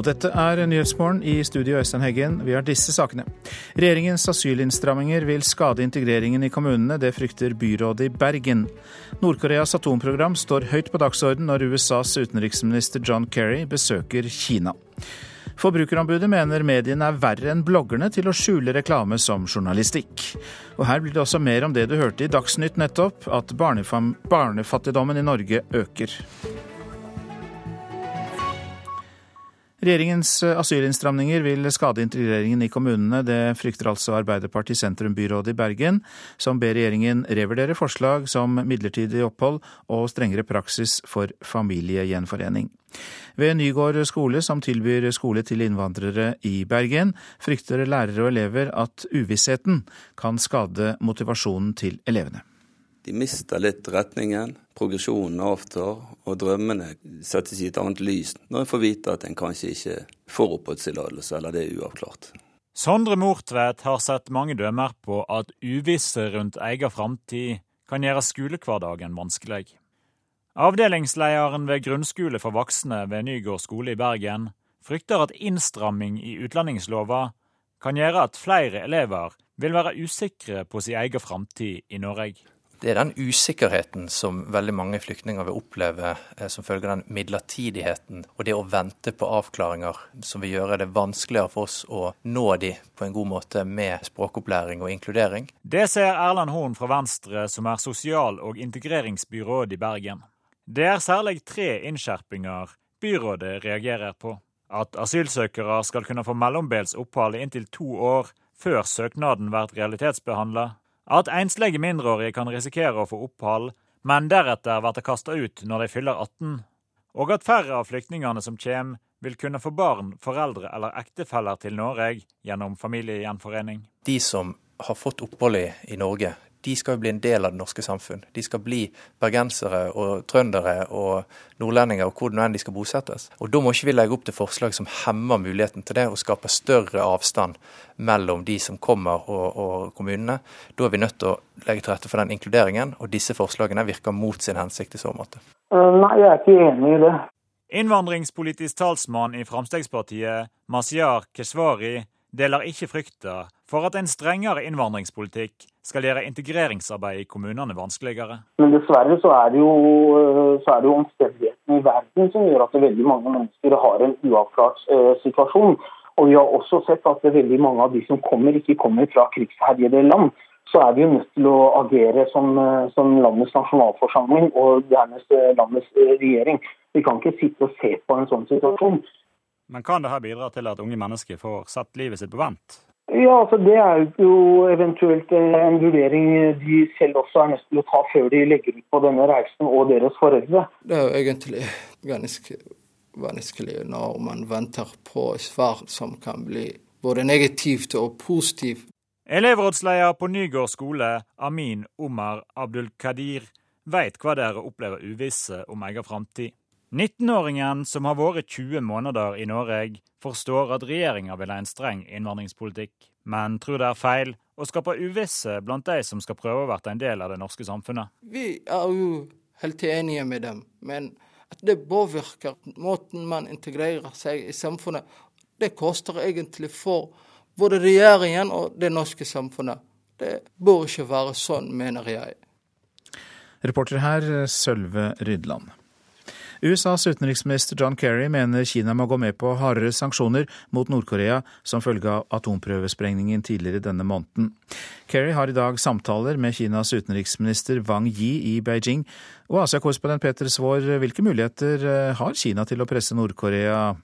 Og dette er Nyhetsmorgen i studio Øystein Heggen. Vi har disse sakene. Regjeringens asylinnstramminger vil skade integreringen i kommunene. Det frykter byrådet i Bergen. Nord-Koreas atomprogram står høyt på dagsorden når USAs utenriksminister John Kerry besøker Kina. Forbrukerombudet mener mediene er verre enn bloggerne til å skjule reklame som journalistikk. Og her blir det også mer om det du hørte i Dagsnytt nettopp, at barnefattigdommen i Norge øker. Regjeringens asylinnstramninger vil skade integreringen i kommunene. Det frykter altså Arbeiderparti sentrumbyrådet i Bergen, som ber regjeringen revurdere forslag som midlertidig opphold og strengere praksis for familiegjenforening. Ved Nygård skole, som tilbyr skole til innvandrere i Bergen, frykter lærere og elever at uvissheten kan skade motivasjonen til elevene. De mister litt retningen, progresjonen avtar, og drømmene settes i et annet lys når en får vite at en kanskje ikke får oppholdstillatelse, eller det er uavklart. Sondre Mortvedt har sett mange dømmer på at uvisse rundt egen framtid kan gjøre skolehverdagen vanskelig. Avdelingslederen ved grunnskole for voksne ved Nygård skole i Bergen frykter at innstramming i utlendingslova kan gjøre at flere elever vil være usikre på sin egen framtid i Norge. Det er den usikkerheten som veldig mange flyktninger vil oppleve eh, som følge av den midlertidigheten og det å vente på avklaringer som vil gjøre det vanskeligere for oss å nå de på en god måte med språkopplæring og inkludering. Det ser Erland Horn fra Venstre, som er sosial- og integreringsbyråd i Bergen. Det er særlig tre innskjerpinger byrådet reagerer på. At asylsøkere skal kunne få mellombels opphold i inntil to år før søknaden blir realitetsbehandla. At enslige mindreårige kan risikere å få opphold, men deretter blir kasta ut når de fyller 18. Og at færre av flyktningene som kommer, vil kunne få barn, foreldre eller ektefeller til Norge gjennom familiegjenforening. De som har fått opphold i Norge, de skal jo bli en del av det norske samfunn. De skal bli bergensere og trøndere og nordlendinger og hvor enn de skal bosettes. Og Da må ikke vi legge opp til forslag som hemmer muligheten til det, og skaper større avstand mellom de som kommer og, og kommunene. Da er vi nødt til å legge til rette for den inkluderingen, og disse forslagene virker mot sin hensikt i så måte. Eh, nei, jeg er ikke enig i det. Innvandringspolitisk talsmann i Fremskrittspartiet, Masiar Keshvari, deler ikke frykta for at en strengere innvandringspolitikk skal gjøre integreringsarbeidet i kommunene vanskeligere. Men dessverre så er det jo, så er det jo omstendighetene i verden som gjør at veldig mange mennesker har en uavklart eh, situasjon. Og vi har også sett at veldig mange av de som kommer, ikke kommer fra krigsherjede land. Så er vi jo nødt til å agere som, eh, som landets nasjonalforsamling og dernest eh, landets eh, regjering. Vi kan ikke sitte og se på en sånn situasjon. Men kan dette bidra til at unge mennesker får satt livet sitt på vent? Ja, altså Det er jo eventuelt en vurdering de selv også er nødt til å ta før de legger ut på denne reisen, og deres foreldre. Det er jo egentlig ganske vanskelig når man venter på svar som kan bli både negativt og positivt. Elevrådsleder på Nygård skole, Amin Omar Abdul veit vet hva det er å oppleve uvisse om egen framtid. 19-åringen som har vært 20 måneder i Norge, forstår at regjeringa vil ha en streng innvandringspolitikk, men tror det er feil å skape uvisse blant de som skal prøve å være en del av det norske samfunnet. Vi er jo helt enige med dem, men at det påvirker måten man integrerer seg i samfunnet, det koster egentlig for både regjeringen og det norske samfunnet. Det bør ikke være sånn, mener jeg. Reporter her, Sølve Rydland. USAs utenriksminister John Kerry mener Kina må gå med på hardere sanksjoner mot Nord-Korea som følge av atomprøvesprengningen tidligere denne måneden. Kerry har i dag samtaler med Kinas utenriksminister Wang Yi i Beijing. Og Asia-korrespondent Peter Svaar, hvilke muligheter eh, har Kina til å presse Nord-Korea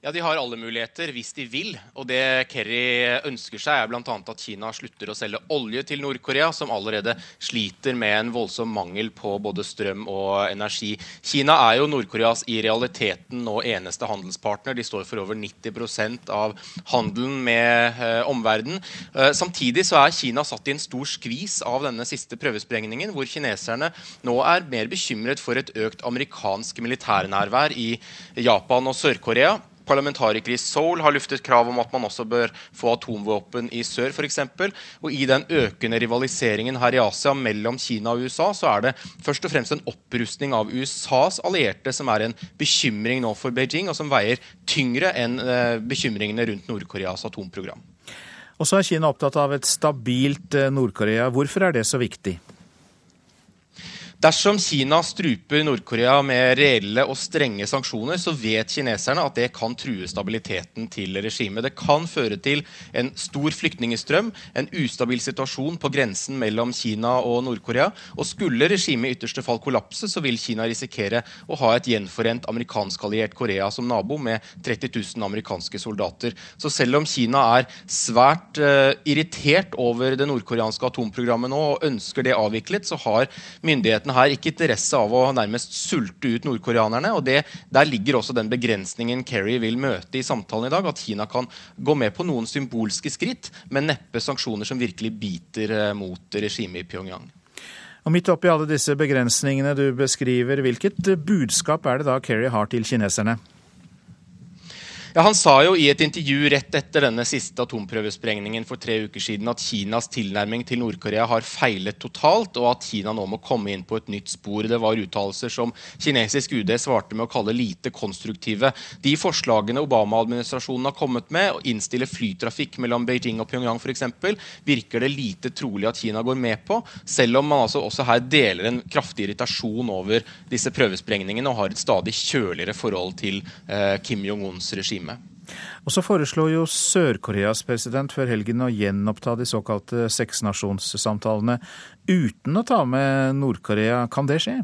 ja, De har alle muligheter hvis de vil. Og det Kerry ønsker seg, er bl.a. at Kina slutter å selge olje til Nord-Korea, som allerede sliter med en voldsom mangel på både strøm og energi. Kina er jo Nord-Koreas i realiteten nå eneste handelspartner. De står for over 90% av handelen med eh, omverdenen. Eh, samtidig så er Kina satt i en stor skvis av denne siste prøvesprengningen, hvor kineserne nå er mer bekymret for et økt amerikansk militærnærvær i Japan og Sør-Korea. Parlamentarikere i Seoul har luftet krav om at man også bør få atomvåpen i sør f.eks. Og i den økende rivaliseringen her i Asia mellom Kina og USA, så er det først og fremst en opprustning av USAs allierte som er en bekymring nå for Beijing, og som veier tyngre enn eh, bekymringene rundt Nord-Koreas atomprogram. Og så er Kina opptatt av et stabilt eh, Nord-Korea. Hvorfor er det så viktig? Dersom Kina struper Nord-Korea med reelle og strenge sanksjoner, så vet kineserne at det kan true stabiliteten til regimet. Det kan føre til en stor flyktningstrøm, en ustabil situasjon på grensen mellom Kina og Nord-Korea. Og skulle regimet i ytterste fall kollapse, så vil Kina risikere å ha et gjenforent amerikanskalliert Korea som nabo, med 30 000 amerikanske soldater. Så selv om Kina er svært uh, irritert over det nordkoreanske atomprogrammet nå og ønsker det avviklet, så har myndighetene myndighetene her ikke interesse av å nærmest sulte ut nordkoreanerne. og det, Der ligger også den begrensningen Kerry vil møte i samtalen i dag. At Kina kan gå med på noen symbolske skritt, men neppe sanksjoner som virkelig biter eh, mot regimet i Pyongyang. Og Midt oppi alle disse begrensningene du beskriver, hvilket budskap er det da Kerry har til kineserne? Ja, Han sa jo i et intervju rett etter denne siste atomprøvesprengningen for tre uker siden at Kinas tilnærming til Nord-Korea har feilet totalt, og at Kina nå må komme inn på et nytt spor. Det var uttalelser som kinesisk UD svarte med å kalle lite konstruktive. De forslagene Obama-administrasjonen har kommet med, å innstille flytrafikk mellom Beijing og Pyongyang f.eks., virker det lite trolig at Kina går med på, selv om man altså også her deler en kraftig irritasjon over disse prøvesprengningene og har et stadig kjøligere forhold til eh, Kim Jong-uns regime time. Og Så foreslo jo Sør-Koreas president før helgen å gjenoppta de såkalte seksnasjonssamtalene uten å ta med Nord-Korea. Kan det skje?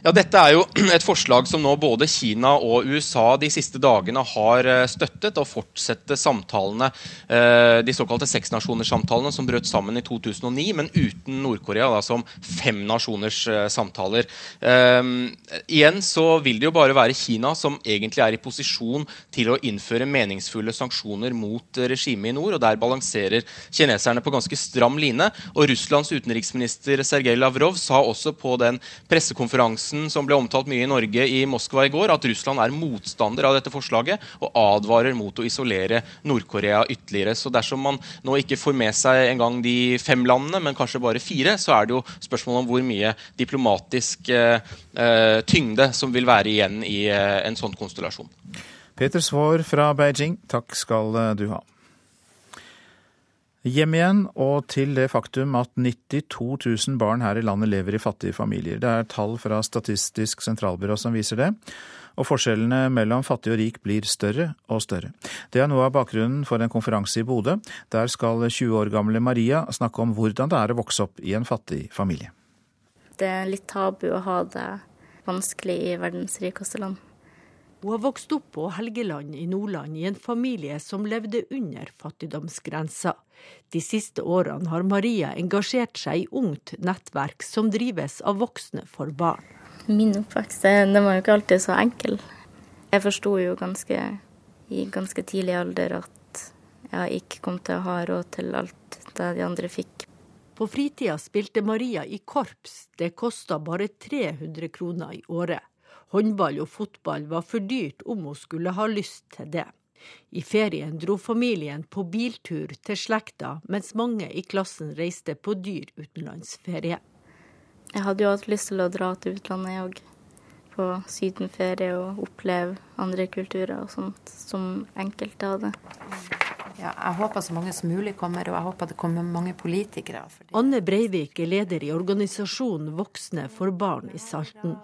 Ja, Dette er jo et forslag som nå både Kina og USA de siste dagene har eh, støttet, å fortsette samtalene, eh, de såkalte seksnasjonerssamtalene som brøt sammen i 2009, men uten Nord-Korea som fem nasjoners eh, samtaler. Igjen så vil det jo bare være Kina som egentlig er i posisjon til å innføre meningsfulle sanksjoner mot regimet i nord, og der balanserer kineserne på ganske stram line. Og Russlands utenriksminister Sergej Lavrov sa også på den pressekonferansen Eriksen, som ble omtalt mye i Norge i Moskva i går, at Russland er motstander av dette forslaget og advarer mot å isolere Nord-Korea ytterligere. Så dersom man nå ikke får med seg engang de fem landene, men kanskje bare fire, så er det jo spørsmål om hvor mye diplomatisk eh, eh tyngde som vil være igjen i eh, en sånn konstellasjon. Peter Svaar fra Beijing, takk skal eh, du ha. Hjem igjen, og til det faktum at 92 000 barn her i landet lever i fattige familier. Det er tall fra Statistisk sentralbyrå som viser det. Og forskjellene mellom fattig og rik blir større og større. Det er noe av bakgrunnen for en konferanse i Bodø. Der skal 20 år gamle Maria snakke om hvordan det er å vokse opp i en fattig familie. Det er litt tabu å ha det vanskelig i verdens rikeste land. Hun har vokst opp på Helgeland i Nordland i en familie som levde under fattigdomsgrensa. De siste årene har Maria engasjert seg i ungt nettverk som drives av voksne for barn. Min oppvekst den var jo ikke alltid så enkel. Jeg forsto jo ganske, i ganske tidlig alder at jeg ikke kom til å ha råd til alt det de andre fikk. På fritida spilte Maria i korps. Det kosta bare 300 kroner i året. Håndball og fotball var for dyrt om hun skulle ha lyst til det. I ferien dro familien på biltur til slekta, mens mange i klassen reiste på dyr utenlandsferie. Jeg hadde jo hatt lyst til å dra til utlandet, òg. På sydenferie og oppleve andre kulturer og sånt, som enkelte hadde. Ja, jeg håper så mange som mulig kommer, og jeg håper det kommer mange politikere. Fordi... Anne Breivik er leder i organisasjonen Voksne for barn i Salten.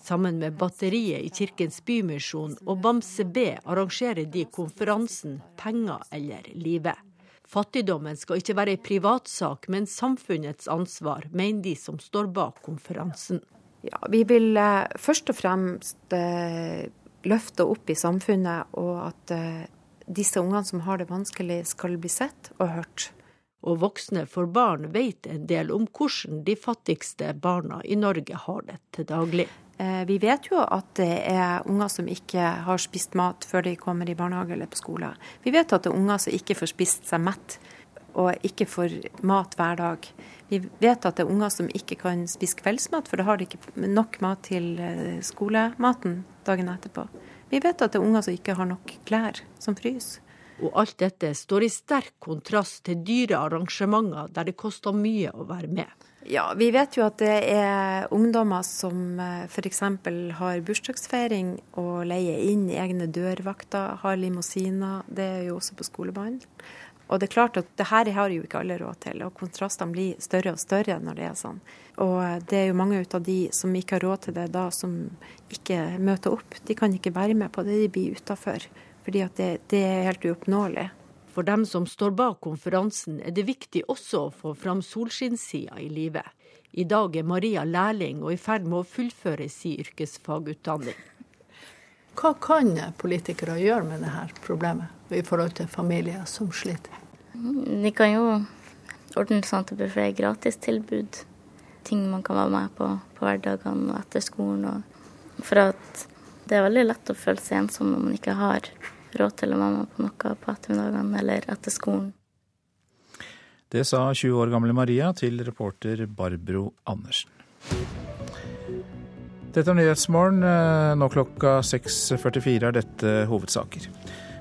Sammen med Batteriet i Kirkens Bymisjon og Bamse B arrangerer de konferansen Penger eller livet. Fattigdommen skal ikke være en privatsak, men samfunnets ansvar, mener de som står bak konferansen. Ja, vi vil eh, først og fremst eh, løfte opp i samfunnet, og at eh, disse ungene som har det vanskelig, skal bli sett og hørt. Og Voksne for barn vet en del om hvordan de fattigste barna i Norge har det til daglig. Eh, vi vet jo at det er unger som ikke har spist mat før de kommer i barnehage eller på skole. Vi vet at det er unger som ikke får spist seg mett og ikke får mat hver dag. Vi vet at det er unger som ikke kan spise kveldsmat, for da har de ikke nok mat til eh, skolematen dagen etterpå. Vi vet at det er unger som ikke har nok klær, som fryser. Og alt dette står i sterk kontrast til dyre arrangementer der det koster mye å være med. Ja, vi vet jo at det er ungdommer som eh, f.eks. har bursdagsfeiring og leier inn egne dørvakter, har limousiner. Det er jo også på skolebanen. Og det er klart at det her har jo ikke alle råd til, og kontrastene blir større og større når det er sånn. Og det er jo mange av de som ikke har råd til det da, som ikke møter opp. De kan ikke være med på det, de blir utafor. Fordi det, det er helt uoppnåelig. For dem som står bak konferansen, er det viktig også å få fram solskinnssida i livet. I dag er Maria lærling og i ferd med å fullføre sin yrkesfagutdanning. Hva kan politikere gjøre med dette problemet i forhold til familier som sliter? De kan jo ordne sånn at det blir flere gratistilbud. Ting man kan være med på på hverdagene og etter skolen. Og for at det er veldig lett å føle seg ensom når man ikke har råd til å være med på noe på ettermiddagene eller etter skolen. Det sa 20 år gamle Maria til reporter Barbro Andersen. Dette er Nyhetsmorgen. Nå klokka 6.44 er dette hovedsaker.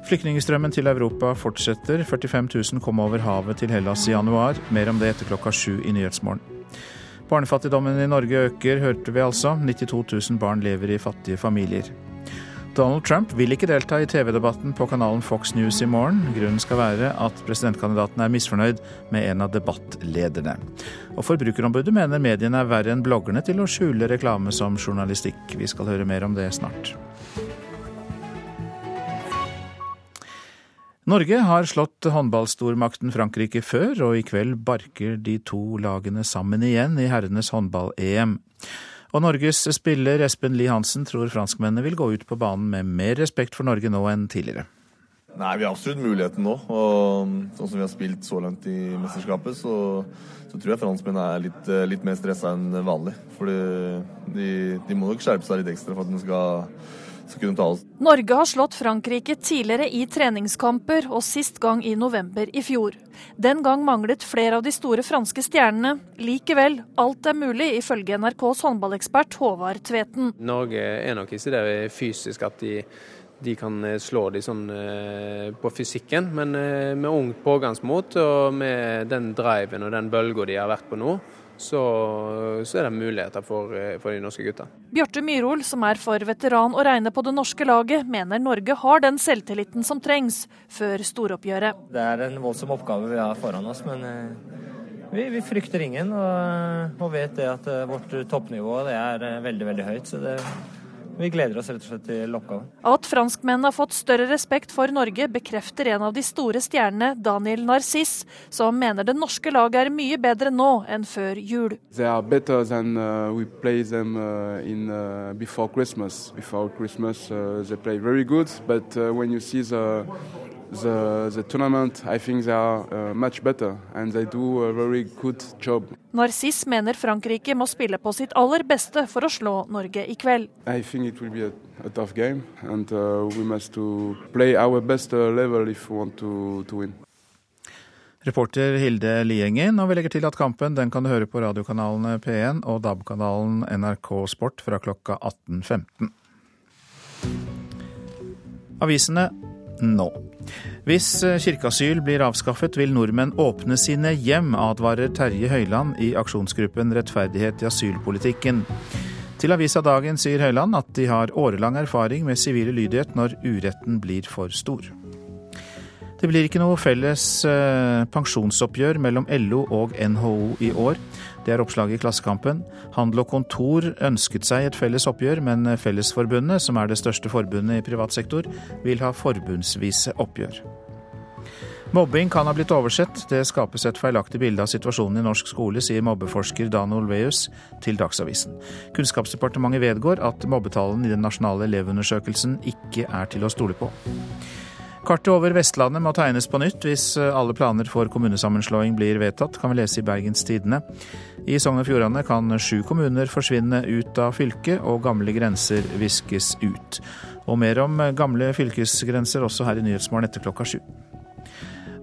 Flyktningstrømmen til Europa fortsetter. 45 000 kom over havet til Hellas i januar. Mer om det etter klokka sju i Nyhetsmorgen. Barnefattigdommen i Norge øker, hørte vi altså. 92 000 barn lever i fattige familier. Donald Trump vil ikke delta i TV-debatten på kanalen Fox News i morgen. Grunnen skal være at presidentkandidaten er misfornøyd med en av debattlederne. Og Forbrukerombudet mener mediene er verre enn bloggerne til å skjule reklame som journalistikk. Vi skal høre mer om det snart. Norge har slått håndballstormakten Frankrike før, og i kveld barker de to lagene sammen igjen i herrenes håndball-EM. Og Norges spiller Espen Lie Hansen tror franskmennene vil gå ut på banen med mer respekt for Norge nå enn tidligere. Nei, Vi har absolutt muligheten nå. og Sånn som vi har spilt så langt i mesterskapet, så, så tror jeg franskmennene er litt, litt mer stressa enn vanlig. For de, de, må nok skjerpe seg litt ekstra for at de skal Norge har slått Frankrike tidligere i treningskamper, og sist gang i november i fjor. Den gang manglet flere av de store franske stjernene. Likevel, alt er mulig, ifølge NRKs håndballekspert Håvard Tveten. Norge er nok ikke der fysisk at de, de kan eh, slå de sånn eh, på fysikken, men eh, med ungt pågangsmot og med den driven og den bølga de har vært på nå, så, så, er det muligheter for, eh, for de norske gutta. Bjarte Myrhol, som er for veteran å regne på det norske laget, mener Norge har den selvtilliten som trengs før storoppgjøret. Det er en voldsom oppgave vi har foran oss, men eh, vi, vi frykter ingen. Og, og vet det at eh, vårt toppnivå det er veldig, veldig høyt. så det vi gleder oss rett og slett til oppgaven. At franskmennene har fått større respekt for Norge, bekrefter en av de store stjernene, Daniel Narciss, som mener det norske laget er mye bedre nå enn før jul. They are better than uh, we play them uh, in uh, before Christmas. Before Christmas uh, they play very good, but uh, when you see the the, the tournament, I think they are uh, much better and they do a very good job. Narciss mener Frankrike må spille på sitt aller beste for å slå Norge i kveld. I think it will be a, a tough game and uh, we must to play our best level if we want to, to win. Reporter Hilde Liengen, og vi legger til at kampen den kan du høre på radiokanalene P1 og DAB-kanalen NRK Sport fra klokka 18.15. Avisene nå. Hvis eh, kirkeasyl blir avskaffet, vil nordmenn åpne sine hjem, advarer Terje Høiland i aksjonsgruppen Rettferdighet i asylpolitikken. Til avisa Dagen sier Høiland at de har årelang erfaring med sivil ulydighet når uretten blir for stor. Det blir ikke noe felles eh, pensjonsoppgjør mellom LO og NHO i år. Det er oppslaget i Klassekampen. Handel og Kontor ønsket seg et felles oppgjør, men Fellesforbundet, som er det største forbundet i privat sektor, vil ha forbundsvise oppgjør. Mobbing kan ha blitt oversett. Det skapes et feilaktig bilde av situasjonen i norsk skole, sier mobbeforsker Dan Olveus til Dagsavisen. Kunnskapsdepartementet vedgår at mobbetallene i den nasjonale elevundersøkelsen ikke er til å stole på. Kartet over Vestlandet må tegnes på nytt hvis eh, alle planer for kommunesammenslåing blir vedtatt, kan vi lese i Bergens Tidende. I Sogn og Fjordane kan sju kommuner forsvinne ut av fylket, og gamle grenser viskes ut. Og mer om gamle fylkesgrenser også her i Nyhetsmorgen etter klokka sju.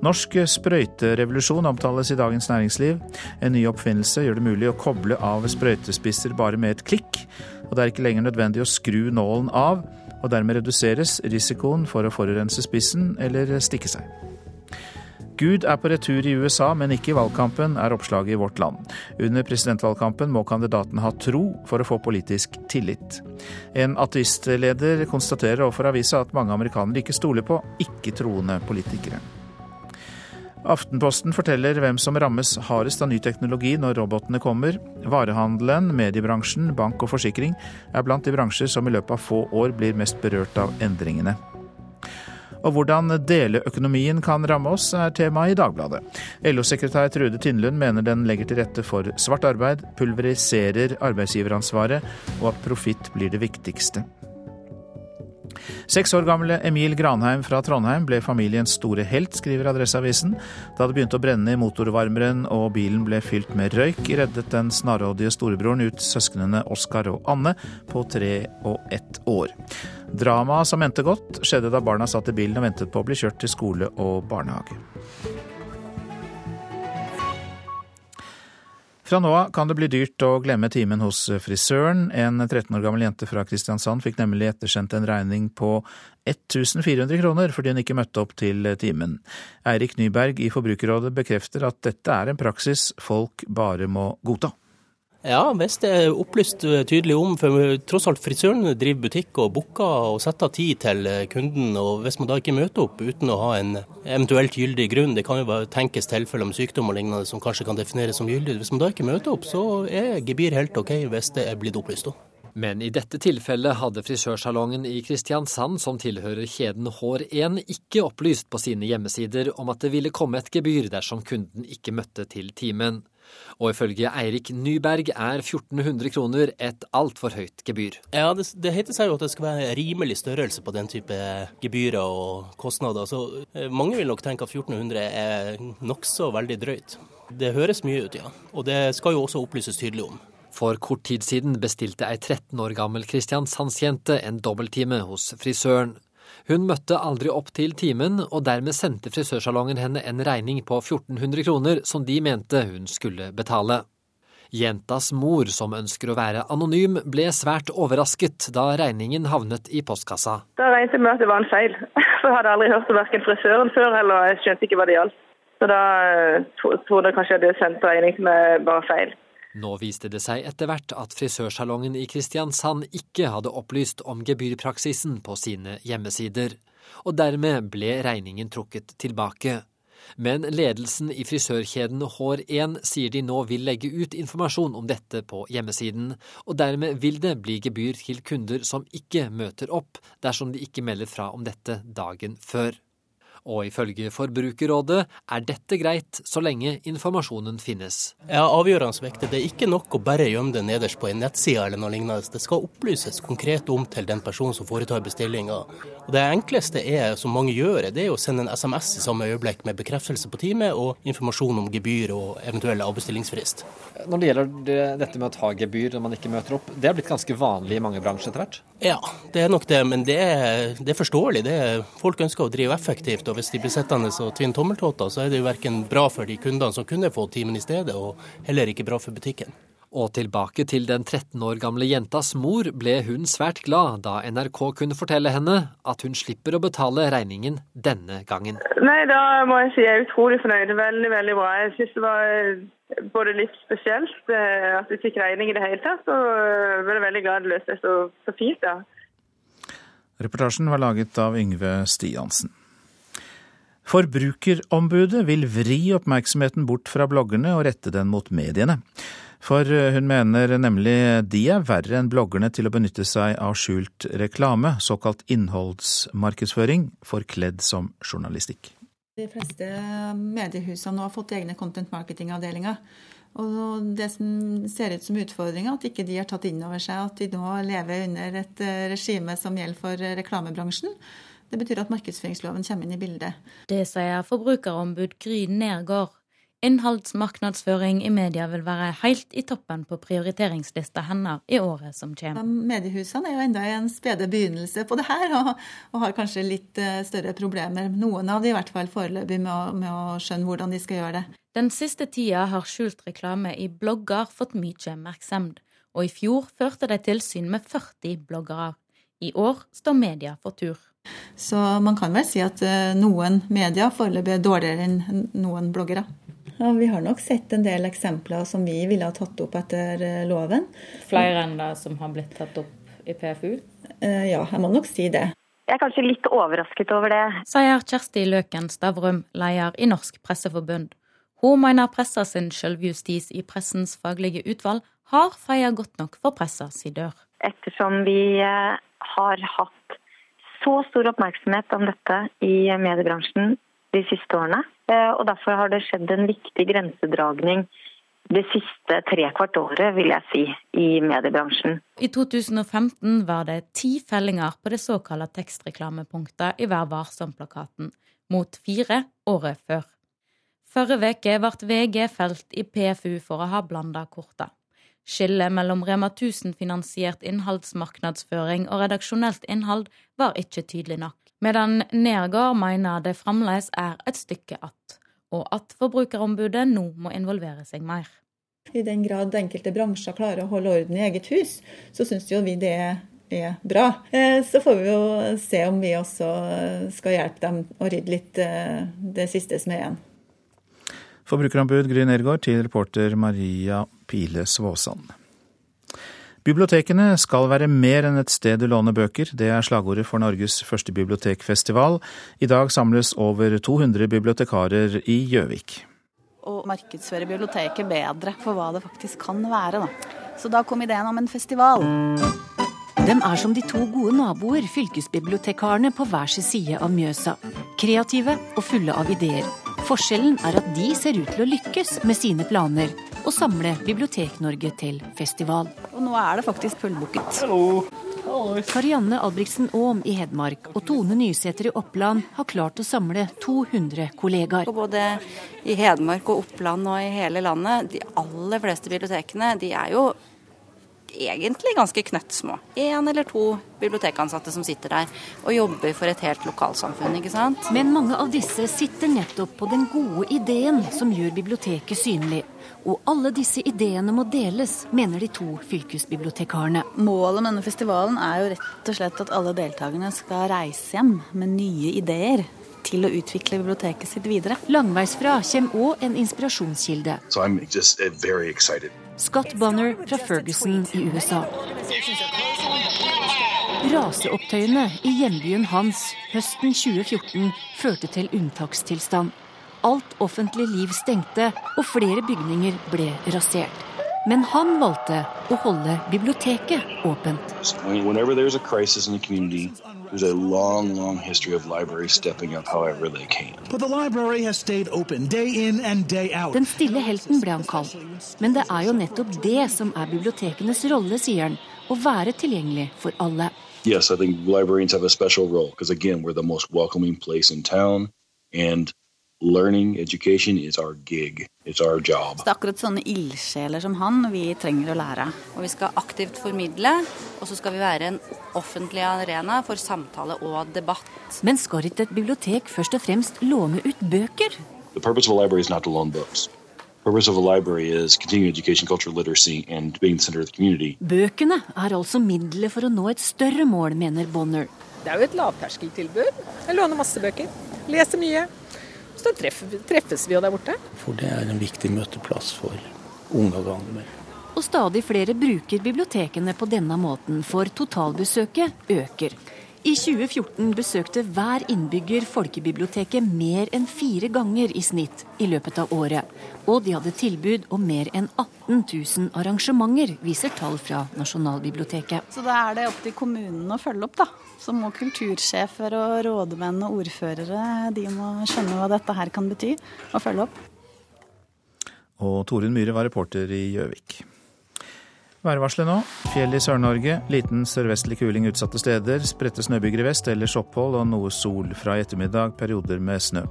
Norsk sprøyterevolusjon omtales i Dagens Næringsliv. En ny oppfinnelse gjør det mulig å koble av sprøytespisser bare med et klikk. Og det er ikke lenger nødvendig å skru nålen av. Og dermed reduseres risikoen for å forurense spissen eller stikke seg. Gud er på retur i USA, men ikke i valgkampen, er oppslaget i Vårt Land. Under presidentvalgkampen må kandidaten ha tro for å få politisk tillit. En ateistleder konstaterer overfor avisa at mange amerikanere ikke stoler på ikke-troende politikere. Aftenposten forteller hvem som rammes hardest av ny teknologi når robotene kommer. Varehandelen, mediebransjen, bank og forsikring er blant de bransjer som i løpet av få år blir mest berørt av endringene. Og hvordan deleøkonomien kan ramme oss, er tema i Dagbladet. LO-sekretær Trude Tindlund mener den legger til rette for svart arbeid, pulveriserer arbeidsgiveransvaret, og at profitt blir det viktigste. Seks år gamle Emil Granheim fra Trondheim ble familiens store helt, skriver Adresseavisen. Da det begynte å brenne i motorvarmeren og bilen ble fylt med røyk, reddet den snarrådige storebroren ut søsknene Oskar og Anne på tre og ett år. Dramaet som endte godt, skjedde da barna satt i bilen og ventet på å bli kjørt til skole og barnehage. Fra nå av kan det bli dyrt å glemme timen hos frisøren. En 13 år gammel jente fra Kristiansand fikk nemlig ettersendt en regning på 1400 kroner fordi hun ikke møtte opp til timen. Eirik Nyberg i Forbrukerrådet bekrefter at dette er en praksis folk bare må godta. Ja, hvis det er opplyst eh, tydelig om. For tross alt frisøren driver butikk og booker og setter tid til eh, kunden. og Hvis man da ikke møter opp uten å ha en eventuelt gyldig grunn, det kan jo bare tenkes tilfeller med sykdom og lignende som kanskje kan defineres som gyldig. Hvis man da ikke møter opp, så er gebyr helt OK hvis det er blitt opplyst. Men i dette tilfellet hadde frisørsalongen i Kristiansand, som tilhører kjeden Hår1, ikke opplyst på sine hjemmesider om at det ville komme et gebyr dersom kunden ikke møtte til timen. Og ifølge Eirik Nyberg er 1400 kroner et altfor høyt gebyr. Ja, det, det, heter seg jo at det skal være rimelig størrelse på den type gebyrer og kostnader. Så eh, mange vil nok tenke at 1400 er nokså veldig drøyt. Det høres mye ut, ja. Og det skal jo også opplyses tydelig om. For kort tid siden bestilte ei 13 år gammel kristiansandsjente en dobbelttime hos frisøren. Hun møtte aldri opp til timen, og dermed sendte frisørsalongen henne en regning på 1400 kroner som de mente hun skulle betale. Jentas mor, som ønsker å være anonym, ble svært overrasket da regningen havnet i postkassa. Da regnet jeg med at det var en feil, for jeg hadde aldri hørt om verken frisøren før eller jeg skjønte ikke hva det gjaldt. Så da eh, trodde jeg kanskje jeg hadde sendt regning som var feil. Nå viste det seg etter hvert at frisørsalongen i Kristiansand ikke hadde opplyst om gebyrpraksisen på sine hjemmesider, og dermed ble regningen trukket tilbake. Men ledelsen i frisørkjeden Hår1 sier de nå vil legge ut informasjon om dette på hjemmesiden, og dermed vil det bli gebyr til kunder som ikke møter opp dersom de ikke melder fra om dette dagen før. Og ifølge Forbrukerrådet er dette greit så lenge informasjonen finnes. Ja, avgjørende viktig. Det er ikke nok å bare gjemme det nederst på en nettside eller noe lignende. Det skal opplyses konkret om til den personen som foretar bestillinga. Det enkleste er, som mange gjør, det er å sende en SMS i samme øyeblikk med bekreftelse på time og informasjon om gebyr og eventuell avbestillingsfrist. Når det gjelder det, dette med å ta gebyr når man ikke møter opp, det er blitt ganske vanlig i mange bransjer etter hvert? Ja, det er nok det. Men det er, det er forståelig. Det er, folk ønsker å drive effektivt. og hvis de blir sittende og tvinne tommeltotter, så er det jo verken bra for de kundene som kunne få timen i stedet, og heller ikke bra for butikken. Og tilbake til den 13 år gamle jentas mor ble hun svært glad da NRK kunne fortelle henne at hun slipper å betale regningen denne gangen. Nei, da må jeg si jeg er utrolig fornøyd. Veldig, veldig bra. Jeg syns det var eh, både litt spesielt eh, at vi fikk regning i det hele tatt, og jeg ble veldig glad det løste seg så, så fint. da. Reportasjen var laget av Yngve Stiansen. Forbrukerombudet vil vri oppmerksomheten bort fra bloggerne og rette den mot mediene. For hun mener nemlig de er verre enn bloggerne til å benytte seg av skjult reklame, såkalt innholdsmarkedsføring, forkledd som journalistikk. De fleste mediehusene nå har fått egne content marketing-avdelinger. Og det som ser ut som utfordringa, at ikke de har tatt inn over seg at de nå lever under et regime som gjelder for reklamebransjen. Det betyr at markedsføringsloven kommer inn i bildet. Det sier forbrukerombud Gry Nergård. Innholdsmarkedsføring i media vil være helt i toppen på prioriteringslista hennes i året som kommer. Mediehusene er jo enda i en spede begynnelse på det her, og, og, har kanskje litt eh, større problemer, noen av de i hvert fall foreløpig, med, med å skjønne hvordan de skal gjøre det. Den siste tida har skjult reklame i blogger fått mye oppmerksomhet, og i fjor førte de tilsyn med 40 bloggere. I år står media for tur. Så man kan vel si at eh, noen medier foreløpig er dårligere enn noen bloggere. Ja, vi har nok sett en del eksempler som vi ville ha tatt opp etter eh, loven. Flere enn det som har blitt tatt opp i PFU? Eh, ja, jeg må nok si det. Jeg er kanskje litt overrasket over det. Sier Kjersti Løken Stavrum, leder i Norsk Presseforbund. Hun mener pressa sin selvjustis i pressens faglige utvalg har feia godt nok for pressa si dør. Ettersom vi har hatt så stor oppmerksomhet om dette i mediebransjen de siste årene. Eh, og Derfor har det skjedd en viktig grensedragning det siste trekvart året, vil jeg si, i mediebransjen. I 2015 var det ti fellinger på det såkalte tekstreklamepunktet i Vær varsom-plakaten, mot fire året før. Forrige uke ble VG felt i PFU for å ha blanda korta. Skillet mellom Rema 1000-finansiert innholdsmarkedsføring og redaksjonelt innhold var ikke tydelig nok, medan Nergård mener det fremdeles er et stykke att, og at Forbrukerombudet nå må involvere seg mer. I den grad enkelte bransjer klarer å holde orden i eget hus, så syns jo vi det er bra. Eh, så får vi jo se om vi også skal hjelpe dem å rydde litt eh, det siste som er igjen. Forbrukerombud Gry Nergård til reporter Maria Pile Svåsand. Bibliotekene skal være mer enn et sted du låner bøker. Det er slagordet for Norges første bibliotekfestival. I dag samles over 200 bibliotekarer i Gjøvik. Å markedsføre biblioteket bedre for hva det faktisk kan være. Da. Så da kom ideen om en festival. De er som de to gode naboer, fylkesbibliotekarene på hver sin side av Mjøsa. Kreative og fulle av ideer. Forskjellen er at de ser ut til å lykkes med sine planer og samle Bibliotek-Norge til festival. Og nå er det faktisk fullbooket. Karianne Albrigtsen Aam i Hedmark og Tone Nysæter i Oppland har klart å samle 200 kollegaer. Både i Hedmark og Oppland og i hele landet, de aller fleste bibliotekene de er jo egentlig ganske knøttsmå. Én eller to bibliotekansatte som sitter der og jobber for et helt lokalsamfunn. ikke sant? Men mange av disse sitter nettopp på den gode ideen som gjør biblioteket synlig. Og alle disse ideene må deles, mener de to fylkesbibliotekarene. Målet med denne festivalen er jo rett og slett at alle deltakerne skal reise hjem med nye ideer til å utvikle biblioteket sitt videre. Langveisfra kommer òg en inspirasjonskilde. So Scott Bonner fra Ferguson i USA. Raseopptøyene i hjembyen hans høsten 2014 førte til unntakstilstand. Alt offentlig liv stengte, og flere bygninger ble rasert. Men han valgte å holde biblioteket åpent. There's a long, long history of libraries stepping up however they can. But the library has stayed open day in and day out. Den stille helten ble han kalt. Men det er jo nettopp det som er bibliotekenes rolle, sier han. Å være tilgjengelig for alle. Yes, I think librarians have a special role because again, we're the most welcoming place in town and learning education is our gig. It's our job. Så det er akkurat sånne ildsjeler som han vi trenger å lære. Og vi skal aktivt formidle, og så skal vi være en offentlig arena for samtale og debatt. Men skal ikke et bibliotek først og fremst låne ut bøker? The purpose of a library is not to loan books. Purpose of a library is continuing education, culture, literacy, and being the center of the community. Bøkene er altså middelet for å nå et større mål, mener Bonner. Det er jo et lavterskeltilbud. Jeg låner masse bøker. Leser mye. Så treffes vi jo der borte. For det er en viktig møteplass for unge og gamle. Og stadig flere bruker bibliotekene på denne måten, for totalbesøket øker. I 2014 besøkte hver innbygger folkebiblioteket mer enn fire ganger i snitt i løpet av året. Og de hadde tilbud om mer enn 18 000 arrangementer, viser tall fra Nasjonalbiblioteket. Så da er det opp til kommunen å følge opp, da. Så må kultursjefer og rådmenn og ordførere de må skjønne hva dette her kan bety, og følge opp. Og Torunn Myhre var reporter i Gjøvik. Værvarselet nå. Fjell i Sør-Norge. Liten sørvestlig kuling utsatte steder. Spredte snøbyger i vest, ellers opphold og noe sol fra i ettermiddag. Perioder med snø.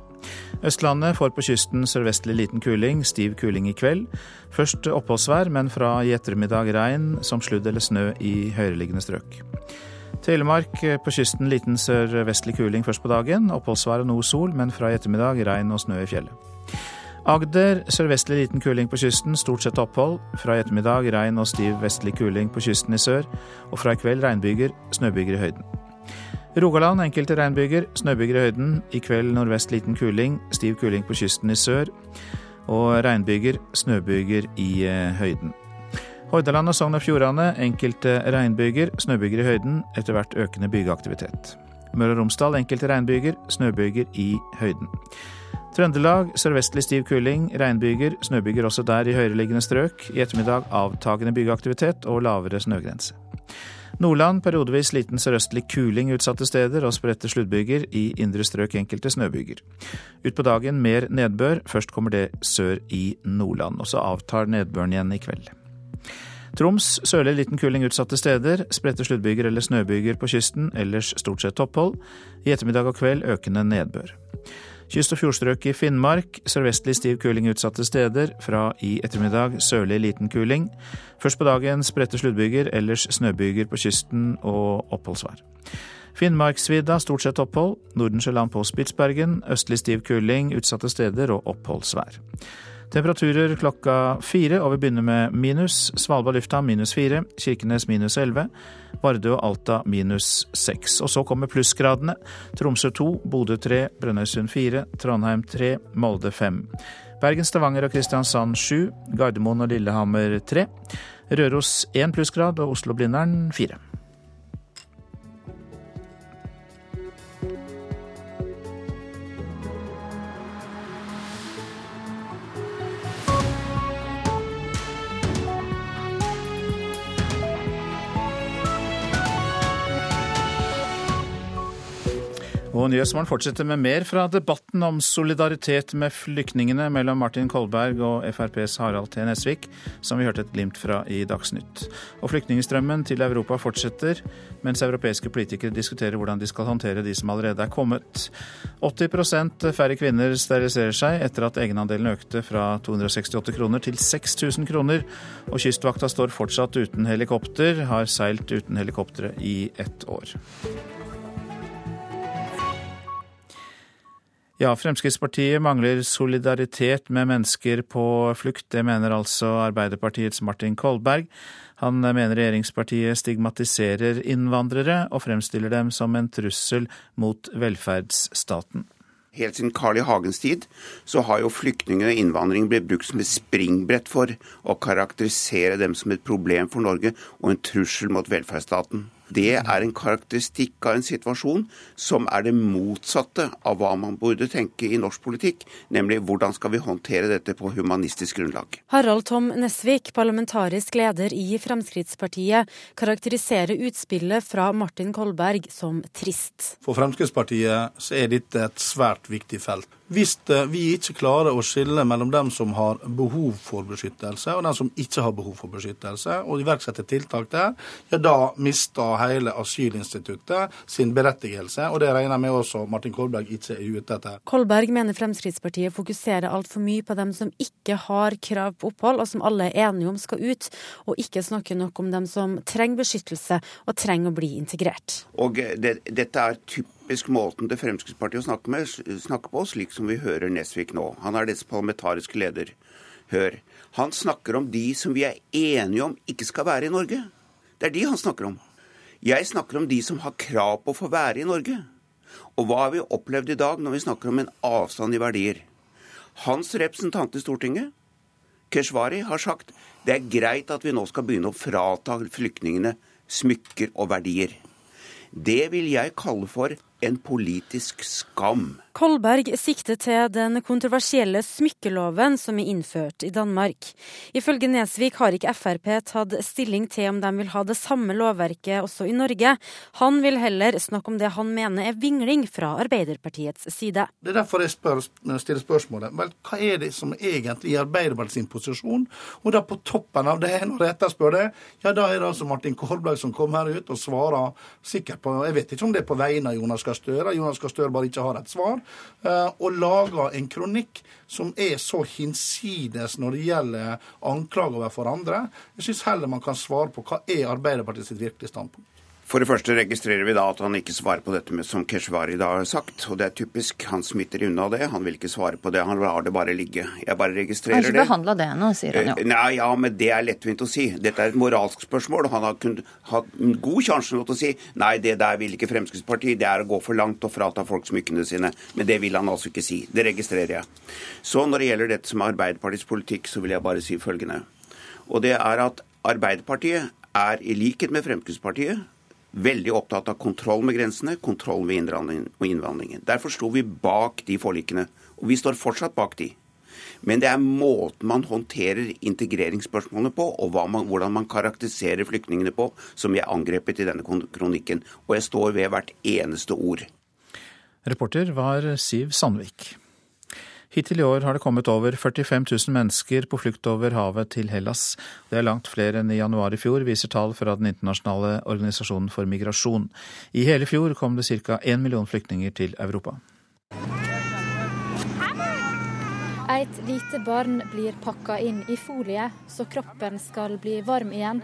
Østlandet får på kysten sørvestlig liten kuling. Stiv kuling i kveld. Først oppholdsvær, men fra i ettermiddag regn som sludd eller snø i høyereliggende strøk. Telemark på kysten liten sørvestlig kuling først på dagen. Oppholdsvær og noe sol, men fra i ettermiddag regn og snø i fjellet. Agder sørvestlig liten kuling på kysten, stort sett opphold. Fra i ettermiddag regn og stiv vestlig kuling på kysten i sør. Og fra i kveld regnbyger, snøbyger i høyden. Rogaland enkelte regnbyger, snøbyger i høyden. I kveld nordvest liten kuling, stiv kuling på kysten i sør. Og regnbyger, snøbyger i eh, høyden. Hordaland og Sogn og Fjordane enkelte regnbyger, snøbyger i høyden. Etter hvert økende bygeaktivitet. Møre og Romsdal enkelte regnbyger, snøbyger i høyden. Trøndelag sørvestlig stiv kuling, regnbyger, snøbyger også der i høyereliggende strøk. I ettermiddag avtagende bygeaktivitet og lavere snøgrense. Nordland periodevis liten sørøstlig kuling utsatte steder og spredte sluddbyger. I indre strøk enkelte snøbyger. Utpå dagen mer nedbør, først kommer det sør i Nordland. Og så avtar nedbøren igjen i kveld. Troms sørlig liten kuling utsatte steder. Spredte sluddbyger eller snøbyger på kysten, ellers stort sett opphold. I ettermiddag og kveld økende nedbør. Kyst- og fjordstrøk i Finnmark sørvestlig stiv kuling utsatte steder. Fra i ettermiddag sørlig liten kuling. Først på dagen spredte sluddbyger, ellers snøbyger på kysten og oppholdsvær. Finnmarksvidda stort sett opphold. Nordensjøland på Spitsbergen østlig stiv kuling utsatte steder og oppholdsvær. Temperaturer klokka fire, og vi begynner med minus. Svalbard lufthavn minus fire, Kirkenes minus elleve, Vardø og Alta minus seks. Og så kommer plussgradene. Tromsø to, Bodø tre, Brønnøysund fire, Trondheim tre, Molde fem. Bergen, Stavanger og Kristiansand sju, Gardermoen og Lillehammer tre. Røros én plussgrad og Oslo-Blindern fire. Og Nyhetsmorgen fortsetter med mer fra debatten om solidaritet med flyktningene mellom Martin Kolberg og FrPs Harald T. Nesvik, som vi hørte et glimt fra i Dagsnytt. Og flyktningstrømmen til Europa fortsetter, mens europeiske politikere diskuterer hvordan de skal håndtere de som allerede er kommet. 80% færre kvinner steriliserer seg etter at egenandelen økte fra 268 kroner til 6000 kroner, og Kystvakta står fortsatt uten helikopter, har seilt uten helikoptre i ett år. Ja, Fremskrittspartiet mangler solidaritet med mennesker på flukt. Det mener altså Arbeiderpartiets Martin Kolberg. Han mener regjeringspartiet stigmatiserer innvandrere og fremstiller dem som en trussel mot velferdsstaten. Helt siden Carl I. Hagens tid så har jo flyktninger og innvandring blitt brukt som et springbrett for å karakterisere dem som et problem for Norge og en trussel mot velferdsstaten. Det er en karakteristikk av en situasjon som er det motsatte av hva man burde tenke i norsk politikk, nemlig hvordan skal vi håndtere dette på humanistisk grunnlag. Harald Tom Nesvik, parlamentarisk leder i Fremskrittspartiet, karakteriserer utspillet fra Martin Kolberg som trist. For Fremskrittspartiet så er dette et svært viktig felt. Hvis eh, vi ikke klarer å skille mellom dem som har behov for beskyttelse, og dem som ikke har behov for beskyttelse, og iverksette tiltak der, ja da mister hele asylinstituttet sin berettigelse. Og det regner jeg med også Martin Kolberg ikke er ute etter. Kolberg mener Fremskrittspartiet fokuserer altfor mye på dem som ikke har krav på opphold, og som alle er enige om skal ut, og ikke snakker nok om dem som trenger beskyttelse og trenger å bli integrert. Og det, dette er typisk typisk måten til Fremskrittspartiet å snakke, med, snakke på, slik som vi hører Nesvik nå. Han er deres parlamentariske leder. Hør. Han snakker om de som vi er enige om ikke skal være i Norge. Det er de han snakker om. Jeg snakker om de som har krav på å få være i Norge. Og hva har vi opplevd i dag når vi snakker om en avstand i verdier? Hans representant i Stortinget, Keshvari, har sagt det er greit at vi nå skal begynne å frata flyktningene smykker og verdier. Det vil jeg kalle for en politisk skam. Kolberg sikter til den kontroversielle smykkeloven som er innført i Danmark. Ifølge Nesvik har ikke Frp tatt stilling til om de vil ha det samme lovverket også i Norge. Han vil heller snakke om det han mener er vingling fra Arbeiderpartiets side. Det er derfor jeg spør, stiller spørsmålet. Vel, hva er det som egentlig er Arbeiderpartiets posisjon? Og da på toppen av det, når jeg etterspør det, ja da er det altså Martin Kolberg som kommer her ut og svarer sikkert på Jeg vet ikke om det er på vegne av Jonas Gahr Støre. Jonas Gahr Støre bare ikke har et svar. Eh, og lager en kronikk som er så hinsides når det gjelder anklager overfor andre. Jeg syns heller man kan svare på hva er Arbeiderpartiet sitt virkelige standpunkt. For det første registrerer vi da at han ikke svarer på dette med, som Keshvari da har sagt. Og det er typisk. Han smitter unna det. Han vil ikke svare på det. Han lar det bare ligge. Jeg bare registrerer det. Han har ikke behandla det ennå, sier han jo. Eh, nei, ja, men det er lettvint å si. Dette er et moralsk spørsmål. og Han har kunnet en god sjanse til å si nei, det der vil ikke Fremskrittspartiet. Det er å gå for langt og frata folk smykkene sine. Men det vil han altså ikke si. Det registrerer jeg. Så når det gjelder dette som er Arbeiderpartiets politikk, så vil jeg bare si følgende. Og det er at Arbeiderpartiet er i likhet med Fremskrittspartiet veldig opptatt av kontroll med grensene, kontroll med innvandringen. Derfor sto vi bak de forlikene. Og vi står fortsatt bak de. Men det er måten man håndterer integreringsspørsmålene på, og man, hvordan man karakteriserer flyktningene på, som jeg angrepet i denne kronikken. Og jeg står ved hvert eneste ord. Reporter var Siv Sandvik. Hittil i år har det kommet over 45 000 mennesker på flukt over havet til Hellas. Det er langt flere enn i januar i fjor, viser tall fra Den internasjonale organisasjonen for migrasjon. I hele fjor kom det ca. 1 million flyktninger til Europa. Et lite barn blir pakka inn i folie så kroppen skal bli varm igjen.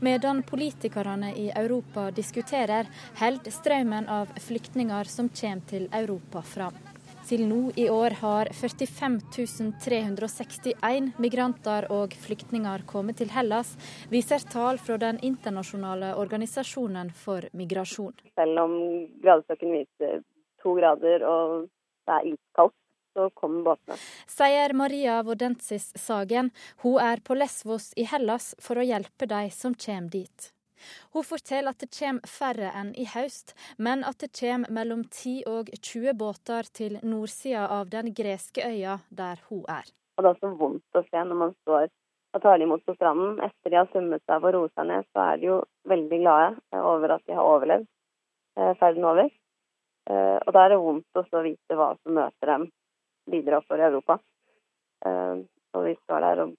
Medan politikerne i Europa diskuterer, holder strømmen av flyktninger som kommer til Europa fram. Til nå i år har 45 361 migranter og flyktninger kommet til Hellas, viser tall fra den internasjonale organisasjonen for migrasjon. Selv om gradestokken viser to grader og det er iskaldt, så kommer båtene. Sier Maria Vodensis Sagen. Hun er på Lesvos i Hellas for å hjelpe de som kommer dit. Hun forteller at det kommer færre enn i høst, men at det kommer mellom 10 og 20 båter til nordsida av den greske øya der hun er. Og Det er så vondt å se når man står og tar imot på stranden. Etter de har summet seg og roet seg ned, så er de jo veldig glade over at de har overlevd eh, ferden over. Eh, og da er det vondt å vite hva som møter dem videre oppover i Europa. Eh, og vi står der og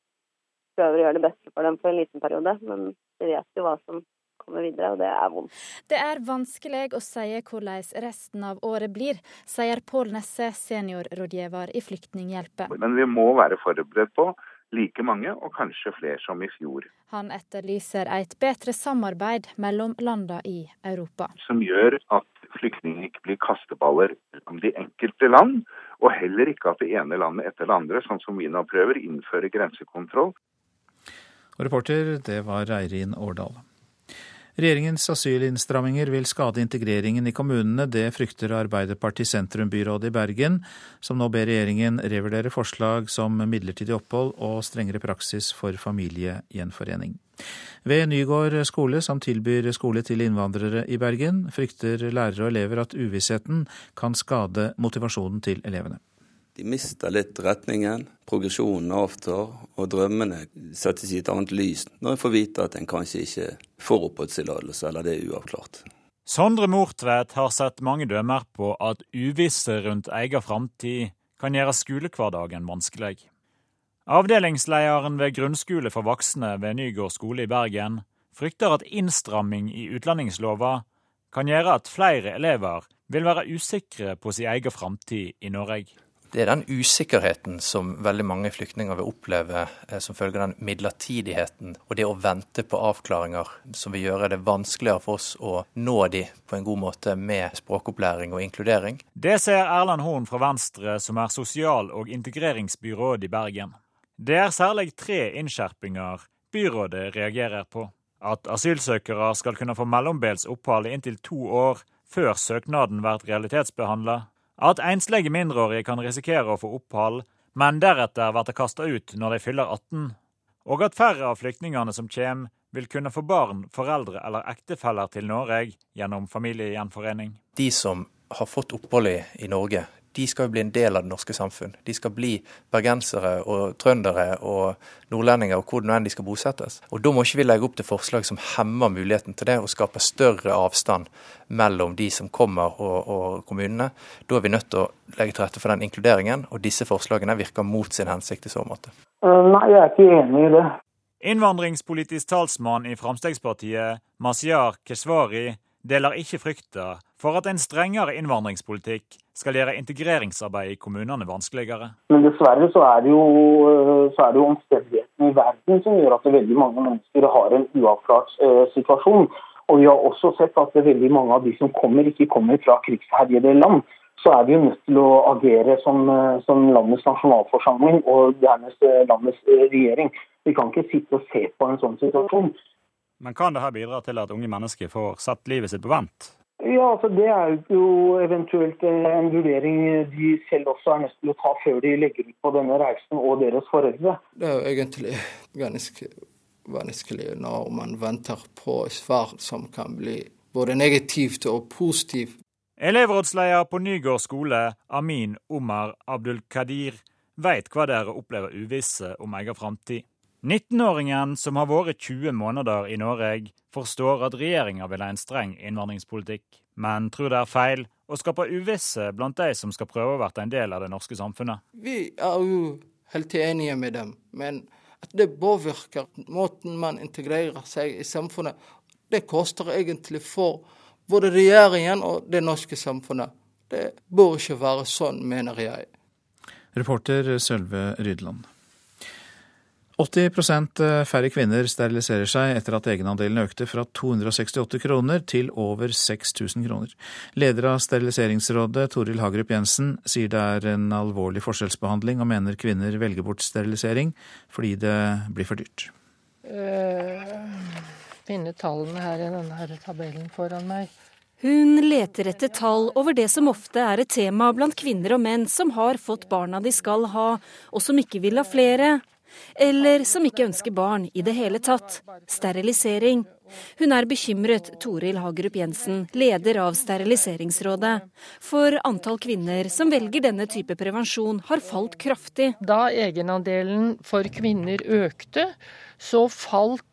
prøver å gjøre det beste for dem for en liten periode, men vi vet jo hva som komme videre, og det er vondt. Det er vanskelig å si hvordan resten av året blir, sier Pål Nesse, seniorrådgiver i Flyktninghjelpen. Men vi må være forberedt på like mange, og kanskje flere som i fjor. Han etterlyser et bedre samarbeid mellom landene i Europa. Som gjør at flyktninger ikke blir kasteballer om de enkelte land, og heller ikke at det ene landet etter det andre, sånn som vi nå prøver, innfører grensekontroll. Og reporter, det var Reirin Årdal. Regjeringens asylinnstramminger vil skade integreringen i kommunene. Det frykter Arbeiderparti sentrumbyrådet i Bergen, som nå ber regjeringen revurdere forslag som midlertidig opphold og strengere praksis for familiegjenforening. Ved Nygård skole, som tilbyr skole til innvandrere i Bergen, frykter lærere og elever at uvissheten kan skade motivasjonen til elevene. De mister litt retningen, progresjonen avtar, og drømmene settes i et annet lys når en får vite at en kanskje ikke får oppholdstillatelse, eller det er uavklart. Sondre Mortvedt har sett mange dømmer på at uvisse rundt egen framtid kan gjøre skolehverdagen vanskelig. Avdelingslederen ved grunnskole for voksne ved Nygård skole i Bergen frykter at innstramming i utlendingslova kan gjøre at flere elever vil være usikre på sin egen framtid i Norge. Det er den usikkerheten som veldig mange flyktninger vil oppleve eh, som følge av den midlertidigheten og det å vente på avklaringer som vil gjøre det vanskeligere for oss å nå de på en god måte med språkopplæring og inkludering. Det ser Erland Horn fra Venstre, som er sosial- og integreringsbyråd i Bergen. Det er særlig tre innskjerpinger byrådet reagerer på. At asylsøkere skal kunne få mellombels opphold i inntil to år før søknaden blir realitetsbehandla at enslige mindreårige kan risikere å få opphold, men deretter bli kasta ut når de fyller 18. Og at færre av flyktningene som kommer, vil kunne få barn, foreldre eller ektefeller til Norge gjennom familiegjenforening. De som har fått opphold i Norge, de skal jo bli en del av det norske samfunn. De skal bli bergensere og trøndere og nordlendinger og hvor det nå enn de skal bosettes. Og Da må ikke vi legge opp til forslag som hemmer muligheten til det, og skaper større avstand mellom de som kommer og, og kommunene. Da er vi nødt til å legge til rette for den inkluderingen, og disse forslagene virker mot sin hensikt i så måte. Eh, nei, jeg er ikke enig i det. Innvandringspolitisk talsmann i Fremskrittspartiet, Masiar Keshvari, deler ikke frykta for at en strengere innvandringspolitikk skal gjøre integreringsarbeidet i kommunene vanskeligere. Men dessverre så er det jo, så er det jo omstendighetene i verden som gjør at veldig mange mennesker har en uavklart eh, situasjon. Og vi har også sett at veldig mange av de som kommer, ikke kommer fra krigsherjede land. Så er vi jo nødt til å agere som, som landets nasjonalforsamling og dernest landets regjering. Vi kan ikke sitte og se på en sånn situasjon. Men kan dette bidra til at unge mennesker får satt livet sitt på vent? Ja, altså Det er jo eventuelt en vurdering de selv også er nødt til å ta før de legger ut på denne reisen, og deres foreldre. Det er jo egentlig ganske vanskelig når man venter på svar som kan bli både negativt og positivt. Elevrådsleder på Nygård skole, Amin Omar Abdulkadir, veit hva det er å oppleve uvisse om egen framtid. 19-åringen som har vært 20 måneder i Norge, forstår at regjeringa vil ha en streng innvandringspolitikk, men tror det er feil å skape uvisse blant de som skal prøve å være en del av det norske samfunnet. Vi er jo helt enige med dem, men at det påvirker måten man integrerer seg i samfunnet, det koster egentlig for både regjeringen og det norske samfunnet. Det bør ikke være sånn, mener jeg. Reporter Sølve Rydland. 80 eh, færre kvinner steriliserer seg etter at egenandelen økte fra 268 kroner til over 6000 kroner. Leder av Steriliseringsrådet, Toril Hagerup Jensen, sier det er en alvorlig forskjellsbehandling og mener kvinner velger bort sterilisering fordi det blir for dyrt. Uh, finne tallene her i denne tabellen foran meg. Hun leter etter tall over det som ofte er et tema blant kvinner og menn som har fått barna de skal ha, og som ikke vil ha flere eller som ikke ønsker barn i det hele tatt. Sterilisering. Hun er bekymret, Toril Hagerup Jensen, leder av Steriliseringsrådet. For antall kvinner som velger denne type prevensjon har falt kraftig. Da egenandelen for kvinner økte, så falt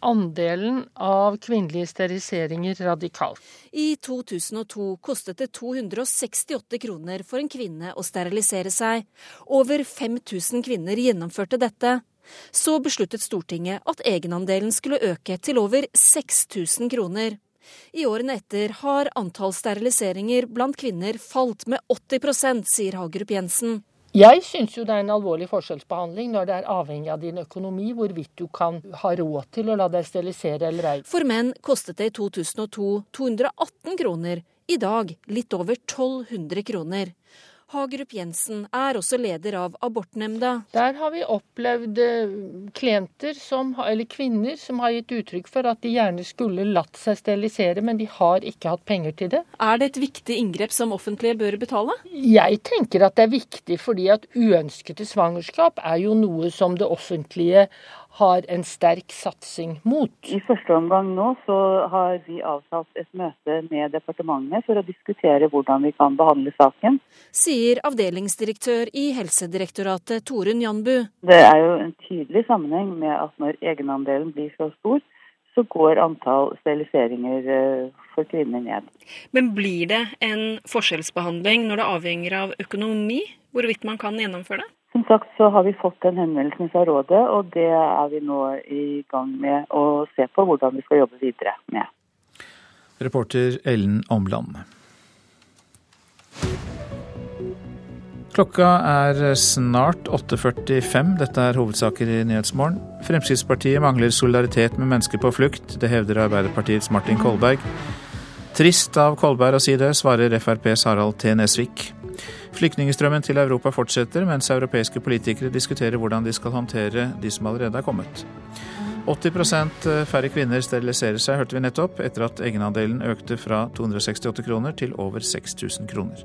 andelen av kvinnelige steriliseringer radikalt. I 2002 kostet det 268 kroner for en kvinne å sterilisere seg. Over 5000 kvinner gjennomførte dette. Så besluttet Stortinget at egenandelen skulle øke til over 6000 kroner. I årene etter har antall steriliseringer blant kvinner falt med 80% sier Hagerup Jensen. Jeg syns jo det er en alvorlig forskjellsbehandling når det er avhengig av din økonomi hvorvidt du kan ha råd til å la deg sterilisere eller ei. For menn kostet det i 2002 218 kroner, i dag litt over 1200 kroner. Hagerup Jensen er også leder av abortnemnda. Der har vi opplevd eh, klienter, som, eller kvinner, som har gitt uttrykk for at de gjerne skulle latt seg sterilisere, men de har ikke hatt penger til det. Er det et viktig inngrep som offentlige bør betale? Jeg tenker at det er viktig fordi at uønskede svangerskap er jo noe som det offentlige har en sterk satsing mot. I første omgang nå så har vi avtalt et møte med departementet for å diskutere hvordan vi kan behandle saken. Sier avdelingsdirektør i Helsedirektoratet Torunn Janbu. Det er jo en tydelig sammenheng med at når egenandelen blir så stor, så går antall steriliseringer eh, for kvinner ned. Men blir det en forskjellsbehandling når det avhenger av økonomi, hvorvidt man kan gjennomføre det? Som sagt så har vi fått en henvendelsen fra rådet, og det er vi nå i gang med å se på hvordan vi skal jobbe videre med. Reporter Ellen Omland. Klokka er snart 8.45. Dette er hovedsaker i Nyhetsmorgen. Fremskrittspartiet mangler solidaritet med mennesker på flukt. Det hevder Arbeiderpartiets Martin Kolberg. Trist av Kolberg å si det, svarer FrPs Harald T. Nesvik. Flyktningstrømmen til Europa fortsetter, mens europeiske politikere diskuterer hvordan de skal håndtere de som allerede er kommet. 80 færre kvinner steriliserer seg, hørte vi nettopp, etter at egenandelen økte fra 268 kroner til over 6000 kroner.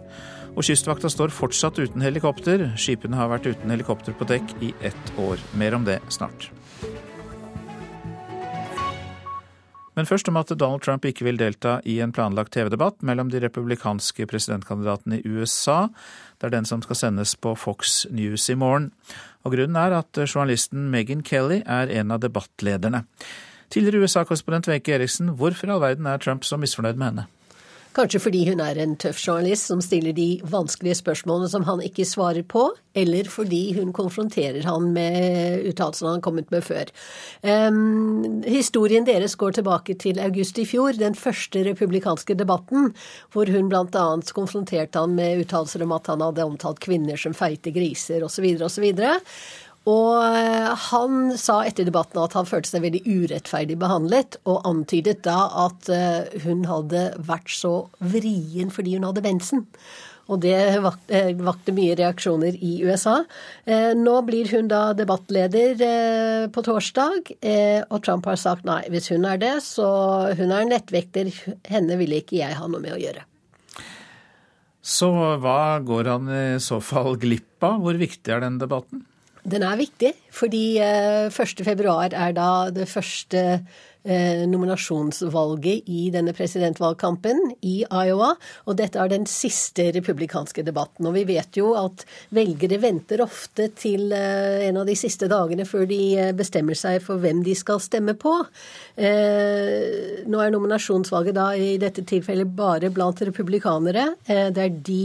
Og Kystvakta står fortsatt uten helikopter. Skipene har vært uten helikopter på dekk i ett år. Mer om det snart. Men først om at Donald Trump ikke vil delta i en planlagt TV-debatt mellom de republikanske presidentkandidatene i USA. Det er den som skal sendes på Fox News i morgen. Og Grunnen er at journalisten Megan Kelly er en av debattlederne. Tidligere USA-korrespondent Wenche Eriksen, hvorfor i all verden er Trump så misfornøyd med henne? Kanskje fordi hun er en tøff journalist som stiller de vanskelige spørsmålene som han ikke svarer på, eller fordi hun konfronterer han med uttalelsene han har kommet med før. Um, historien deres går tilbake til august i fjor, den første republikanske debatten, hvor hun bl.a. konfronterte han med uttalelser om at han hadde omtalt kvinner som feite griser osv. osv. Og eh, han sa etter debatten at han følte seg veldig urettferdig behandlet, og antydet da at eh, hun hadde vært så vrien fordi hun hadde mensen. Og det eh, vakte mye reaksjoner i USA. Nå blir hun da debattleder på torsdag, og Trump har sagt nei, hvis hun er det, så hun er nettvekter, henne ville ikke jeg ha noe med å gjøre. Så hva går han i så fall glipp av? Hvor viktig er den debatten? Den er viktig, fordi 1.2 eh, er da det første eh, nominasjonsvalget i denne presidentvalgkampen i Iowa. Og dette er den siste republikanske debatten. Og vi vet jo at velgere venter ofte til eh, en av de siste dagene før de bestemmer seg for hvem de skal stemme på. Eh, nå er nominasjonsvalget da i dette tilfellet bare blant republikanere. Eh, det er de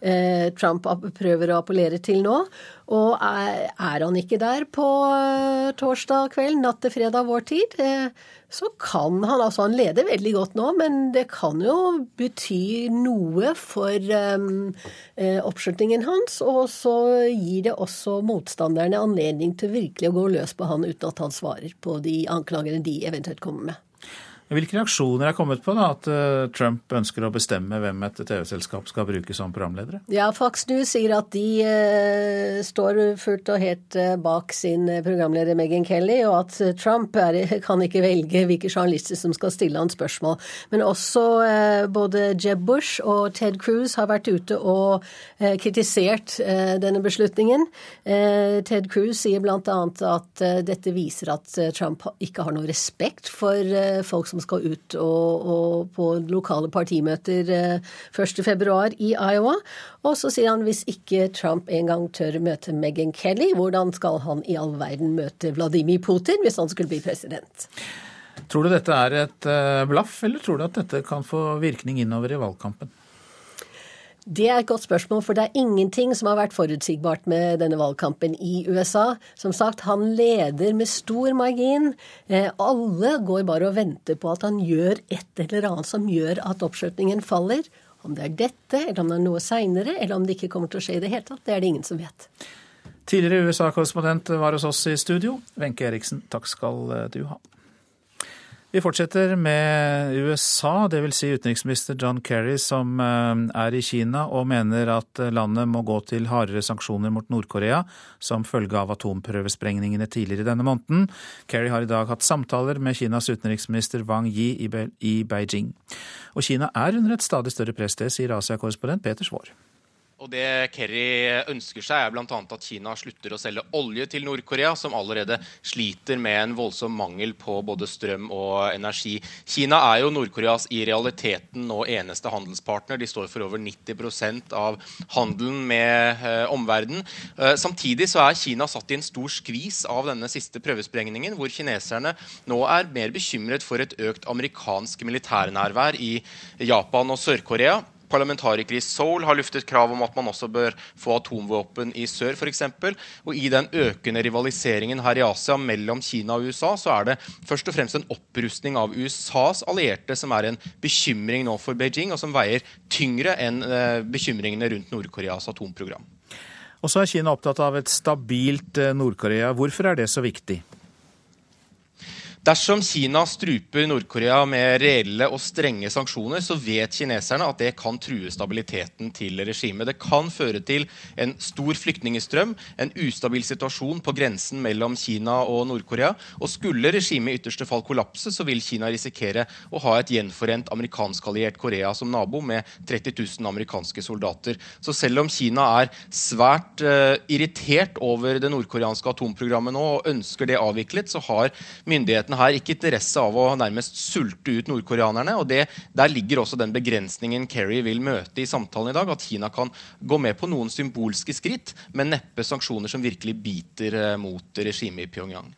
eh, Trump prøver å appellere til nå. Og er, er han ikke der på torsdag kveld, natt til fredag vår tid, så kan han altså Han leder veldig godt nå, men det kan jo bety noe for um, oppslutningen hans. Og så gir det også motstanderne anledning til virkelig å gå løs på han uten at han svarer på de anklagene de eventuelt kommer med. Hvilke reaksjoner er kommet på da, at eh, Trump ønsker å bestemme hvem et TV-selskap skal bruke som programledere? Ja, Fox News sier at de uh, står fullt og helt uh, bak sin programleder Meghan Kelly, og at Trump er, kan ikke velge hvilke journalister som skal stille han spørsmål. Men også uh, både Jeb Bush og Ted Cruz har vært ute og kritisert denne beslutningen. Ted Cruz sier bl.a. at dette viser at Trump ikke har noe respekt for folk som skal ut og, og på lokale partimøter 1.2 eh, i Iowa. Og så sier han hvis ikke Trump en gang tør møte Meghan Kelly, hvordan skal han i all verden møte Vladimir Putin hvis han skulle bli president? Tror du dette er et eh, blaff, eller tror du at dette kan få virkning innover i valgkampen? Det er et godt spørsmål, for det er ingenting som har vært forutsigbart med denne valgkampen i USA. Som sagt, han leder med stor margin. Eh, alle går bare og venter på at han gjør et eller annet som gjør at oppslutningen faller. Om det er dette, eller om det er noe seinere, eller om det ikke kommer til å skje i det hele tatt, det er det ingen som vet. Tidligere USA-korrespondent var hos oss i studio. Wenche Eriksen, takk skal du ha. Vi fortsetter med USA, dvs. Si utenriksminister John Kerry som eh, er i Kina og mener at landet må gå til hardere sanksjoner mot Nord-Korea som følge av atomprøvesprengningene tidligere denne måneden. Kerry har i dag hatt samtaler med Kinas utenriksminister Wang Yi i Beijing. Og Kina er under et stadig større press, det sier Asia-korrespondent Peter Svaar. Og Det Kerry ønsker seg, er bl.a. at Kina slutter å selge olje til Nord-Korea, som allerede sliter med en voldsom mangel på både strøm og energi. Kina er jo Nord-Koreas i realiteten nå eneste handelspartner. De står for over 90% av handelen med eh, omverdenen. Eh, samtidig så er Kina satt i en stor skvis av denne siste prøvesprengningen, hvor kineserne nå er mer bekymret for et økt amerikansk militærnærvær i Japan og Sør-Korea. Parlamentarikere i Seoul har luftet krav om at man også bør få atomvåpen i sør f.eks. Og i den økende rivaliseringen her i Asia mellom Kina og USA, så er det først og fremst en opprustning av USAs allierte som er en bekymring nå for Beijing, og som veier tyngre enn eh, bekymringene rundt Nord-Koreas atomprogram. Og så er Kina opptatt av et stabilt eh, Nord-Korea. Hvorfor er det så viktig? Dersom Kina struper Nord-Korea med reelle og strenge sanksjoner, så vet kineserne at det kan true stabiliteten til regimet. Det kan føre til en stor flyktningstrøm, en ustabil situasjon på grensen mellom Kina og Nord-Korea. Og skulle regimet i ytterste fall kollapse, så vil Kina risikere å ha et gjenforent amerikansk-alliert Korea som nabo, med 30 000 amerikanske soldater. Så selv om Kina er svært uh, irritert over det nordkoreanske atomprogrammet nå og ønsker det avviklet, så har myndighetene myndighetene her ikke interesse av å nærmest sulte ut nordkoreanerne. og det, Der ligger også den begrensningen Kerry vil møte i samtalen i dag. At Kina kan gå med på noen symbolske skritt, men neppe sanksjoner som virkelig biter eh, mot regimet i Pyongyang.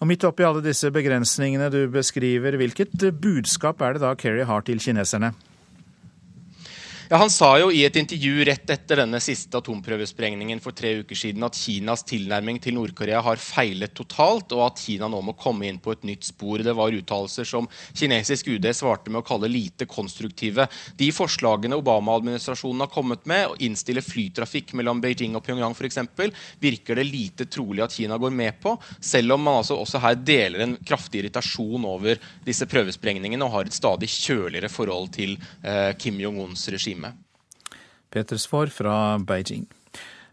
Og Midt oppi alle disse begrensningene du beskriver, hvilket budskap er det da Kerry har til kineserne? Ja, Han sa jo i et intervju rett etter denne siste atomprøvesprengningen for tre uker siden at Kinas tilnærming til Nord-Korea har feilet totalt, og at Kina nå må komme inn på et nytt spor. Det var uttalelser som kinesisk UD svarte med å kalle lite konstruktive. De forslagene Obama-administrasjonen har kommet med, å innstille flytrafikk mellom Beijing og Pyongyang f.eks., virker det lite trolig at Kina går med på, selv om man altså også her deler en kraftig irritasjon over disse prøvesprengningene og har et stadig kjøligere forhold til eh, Kim Jong-uns regime time. Peter Svaar fra Beijing.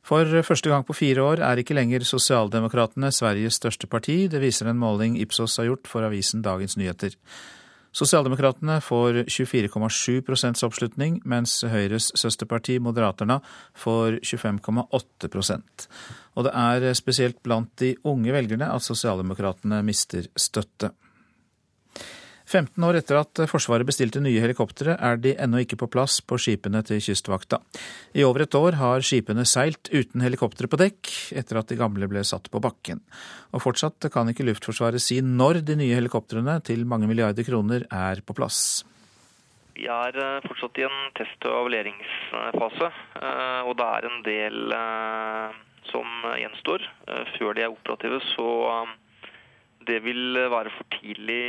For første gang på fire år er ikke lenger Sosialdemokratene Sveriges største parti. Det viser en måling Ipsos har gjort for avisen Dagens Nyheter. Sosialdemokratene får 24,7% oppslutning, mens Høyres søsterparti Moderaterna får 25,8% Og det er spesielt blant de unge velgerne at sosialdemokratene mister støtte. 15 år etter at Forsvaret bestilte nye helikoptre, er de ennå ikke på plass på skipene til Kystvakta. I over et år har skipene seilt uten helikoptre på dekk, etter at de gamle ble satt på bakken. Og fortsatt kan ikke Luftforsvaret si når de nye helikoptrene til mange milliarder kroner er på plass. Vi er eh, fortsatt i en test- og evalueringsfase, eh, og det er en del eh, som gjenstår. Før de er operative, så det vil være for tidlig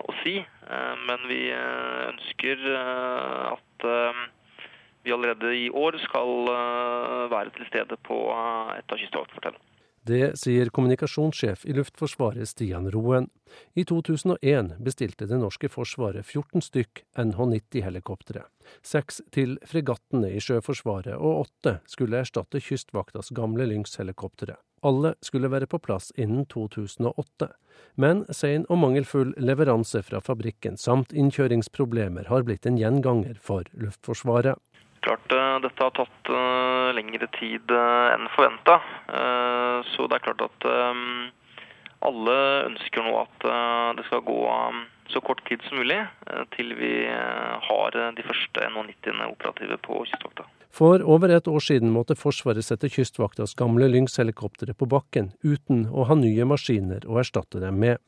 å si, eh, men vi eh, ønsker eh, at vi allerede i år skal være til stede på et av kystvaktfortellene. Det sier kommunikasjonssjef i Luftforsvaret Stian Roen. I 2001 bestilte det norske forsvaret 14 stykk NH90-helikoptre. Seks til fregattene i Sjøforsvaret, og åtte skulle erstatte Kystvaktas gamle Lynx-helikoptre. Alle skulle være på plass innen 2008. Men sein og mangelfull leveranse fra fabrikken samt innkjøringsproblemer har blitt en gjenganger for Luftforsvaret. Klart eh, Dette har tatt uh, lengre tid uh, enn forventa. Så det er klart at alle ønsker nå at det skal gå så kort tid som mulig til vi har de første NH90-ene operative på Kystvakta. For over et år siden måtte Forsvaret sette Kystvaktas gamle Lynx-helikoptre på bakken uten å ha nye maskiner å erstatte dem med.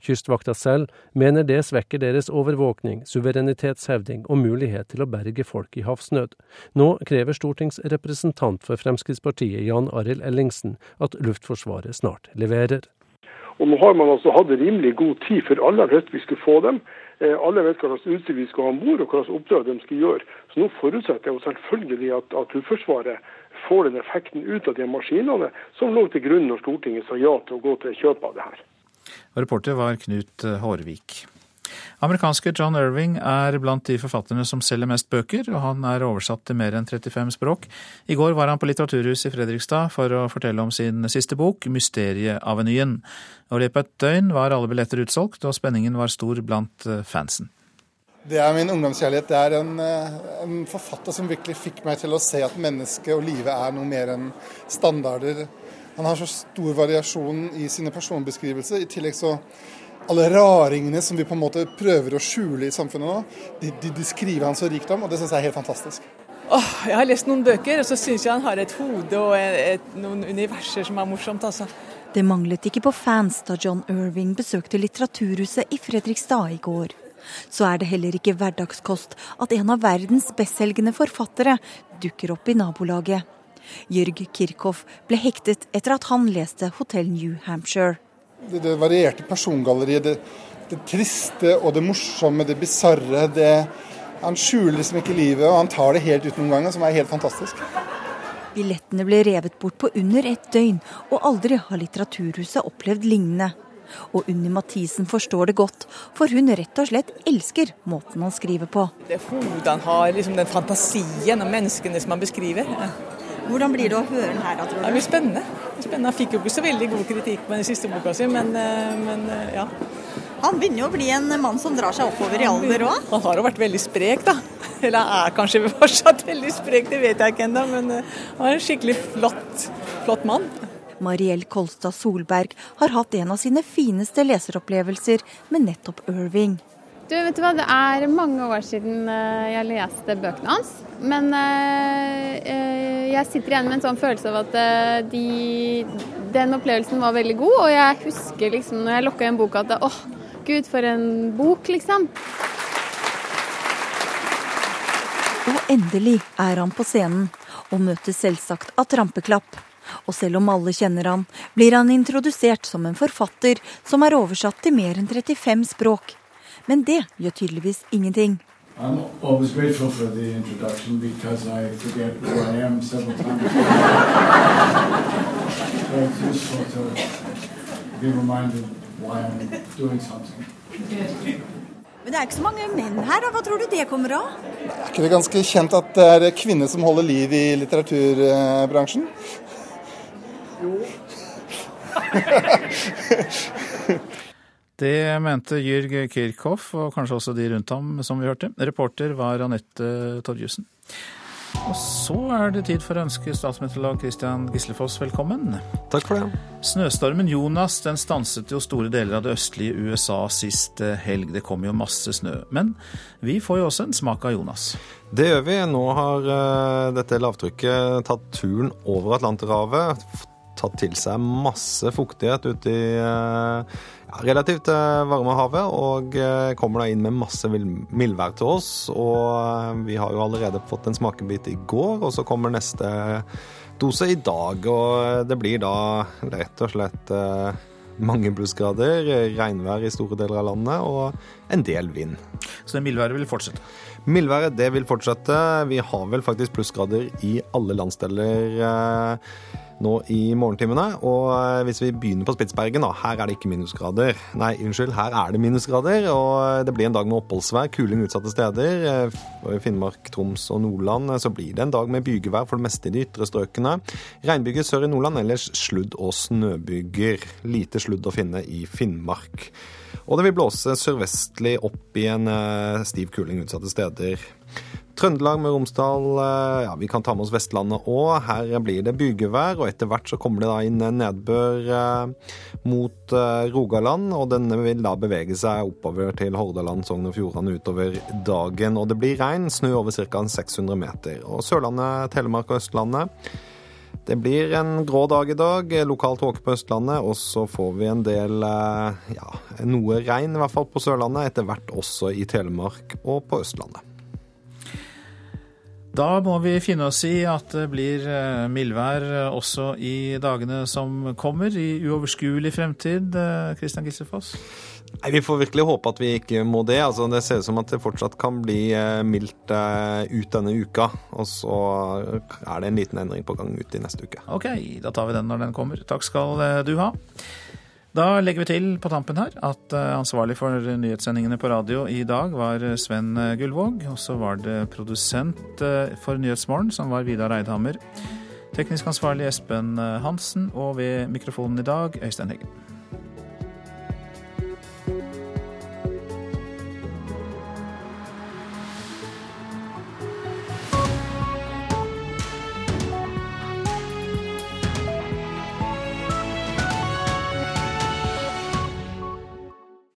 Kystvakta selv mener det svekker deres overvåkning, suverenitetshevding og mulighet til å berge folk i havsnød. Nå krever stortingsrepresentant for Fremskrittspartiet Jan Arild Ellingsen at Luftforsvaret snart leverer. Og Nå har man altså hatt rimelig god tid for har hørt vi skulle få dem. Eh, alle vet hva slags utstyr vi skal ha om bord og hva slags oppdrag de skal gjøre. Så nå forutsetter jeg selvfølgelig at, at Luftforsvaret får den effekten ut av de maskinene som lå til grunn når Stortinget sa ja til å gå til kjøp av det her. Reporter var Knut Hårvik. Amerikanske John Irving er blant de forfatterne som selger mest bøker, og han er oversatt til mer enn 35 språk. I går var han på Litteraturhuset i Fredrikstad for å fortelle om sin siste bok, 'Mysterieavenyen'. Og I løpet av et døgn var alle billetter utsolgt, og spenningen var stor blant eh, fansen. Det er min ungdomskjærlighet. Det er en, eh, en, forfatter som virkelig fikk meg til å se at mennesket og livet er noe mer enn standarder. Han har så stor variasjon i sine personbeskrivelser. I tillegg så alle raringene som vi på en måte prøver å skjule i samfunnet nå, de, de, de skriver han så rikt om, og det syns jeg er helt fantastisk. Oh, jeg har lest noen bøker, og så syns jeg han har et hode og et, et, noen universer som er morsomt. altså. Det manglet ikke på fans da John Irving besøkte Litteraturhuset i Fredrikstad i går. Så er det heller ikke hverdagskost at en av verdens bestselgende forfattere dukker opp i nabolaget. Jørg Kirchhoff ble hektet etter at han leste Hotell New Hampshire det, det varierte persongalleriet. Det, det, triste og det morsomme, det bisarre. Han skjuler liksom ikke livet, og han tar det helt ut noen ganger, som er helt fantastisk. Billettene ble revet bort på under ett døgn, og aldri har Litteraturhuset opplevd lignende. Og Unni Mathisen forstår det godt, for hun rett og slett elsker måten han skriver på. Det hodet han har, liksom den fantasien og menneskene som han beskriver. Hvordan blir det å høre den her, da, tror du? Det blir spennende. spennende. Han fikk jo ikke så veldig god kritikk med den siste boka si, men, eh, men, eh, ja. Han begynner jo å bli en mann som drar seg oppover i alder òg. Han har jo vært veldig sprek, da. Eller er kanskje fortsatt veldig sprek, det vet jeg ikke ennå. Men eh, han er en skikkelig flott, flott mann. Mariell Kolstad Solberg har hatt en av sine fineste leseropplevelser med nettopp Irving. Du, vet du hva? Det er mange år siden eh, jeg leste bøkene hans. Men eh, eh, jeg sitter igjen med en sånn følelse av at de, den opplevelsen var veldig god. Og jeg husker liksom når jeg lukka igjen boka at åh, gud for en bok, liksom. Og endelig er han på scenen, og møter selvsagt av trampeklapp. Og selv om alle kjenner han, blir han introdusert som en forfatter som er oversatt til mer enn 35 språk. Men det gjør tydeligvis ingenting. I'm always grateful for the introduction because I forget who I am several times. so it's useful to be reminded why I'm doing something. Men det er ikke så mange menn her, da. Hva tror du det kommer av? Er ikke det ganske kjent at det er kvinner som holder liv i litteraturbransjen? Jo. Det mente Jürg Kirchhoff, og kanskje også de rundt ham, som vi hørte. Reporter var Anette Torjussen. Og så er det tid for å ønske statsmeteorolog Christian Gislefoss velkommen. Takk for det. Snøstormen Jonas den stanset jo store deler av det østlige USA sist eh, helg. Det kom jo masse snø. Men vi får jo også en smak av Jonas. Det gjør vi. Nå har uh, dette lavtrykket tatt turen over Atlanterhavet. Tatt til seg masse fuktighet ute i ja, relativt uh, varme havet, og kommer da inn med masse mildvær til oss. Og vi har jo allerede fått en smakebit i går, og så kommer neste dose i dag. Og det blir da rett og slett mange plussgrader, regnvær i store deler av landet og en del vind. Så det mildværet vil fortsette? Mildværet det vil fortsette. Vi har vel faktisk plussgrader i alle landsdeler eh, nå i morgentimene. Og eh, hvis vi begynner på Spitsbergen, da, her er det ikke minusgrader. Nei, unnskyld, her er det minusgrader. Og det blir en dag med oppholdsvær, kuling utsatte steder. I Finnmark, Troms og Nordland så blir det en dag med bygevær for det meste i de ytre strøkene. Regnbyger sør i Nordland, ellers sludd- og snøbyger. Lite sludd å finne i Finnmark. Og det vil blåse sørvestlig opp i en eh, stiv kuling utsatte steder. Trøndelag med Romsdal, eh, ja, vi kan ta med oss Vestlandet òg. Her blir det bygevær, og etter hvert så kommer det da inn nedbør eh, mot eh, Rogaland. Og denne vil da bevege seg oppover til Hordaland, Sogn og Fjordane utover dagen. Og det blir regn, snø over ca. 600 meter. Og Sørlandet, Telemark og Østlandet det blir en grå dag i dag, lokalt tåke på Østlandet, og så får vi en del ja, noe regn, i hvert fall på Sørlandet, etter hvert også i Telemark og på Østlandet. Da må vi finne oss i at det blir eh, mildvær eh, også i dagene som kommer, i uoverskuelig fremtid. Kristian eh, Gislefoss? Nei, Vi får virkelig håpe at vi ikke må det. Altså, det ser ut som at det fortsatt kan bli mildt ut denne uka. Og så er det en liten endring på gang ut i neste uke. Ok, da tar vi den når den kommer. Takk skal du ha. Da legger vi til på tampen her at eh, ansvarlig for nyhetssendingene på radio i dag var Sven Gullvåg. Og så var det produsent eh, for Nyhetsmorgen, som var Vidar Eidhammer. Teknisk ansvarlig Espen Hansen, og ved mikrofonen i dag Øystein Heggen.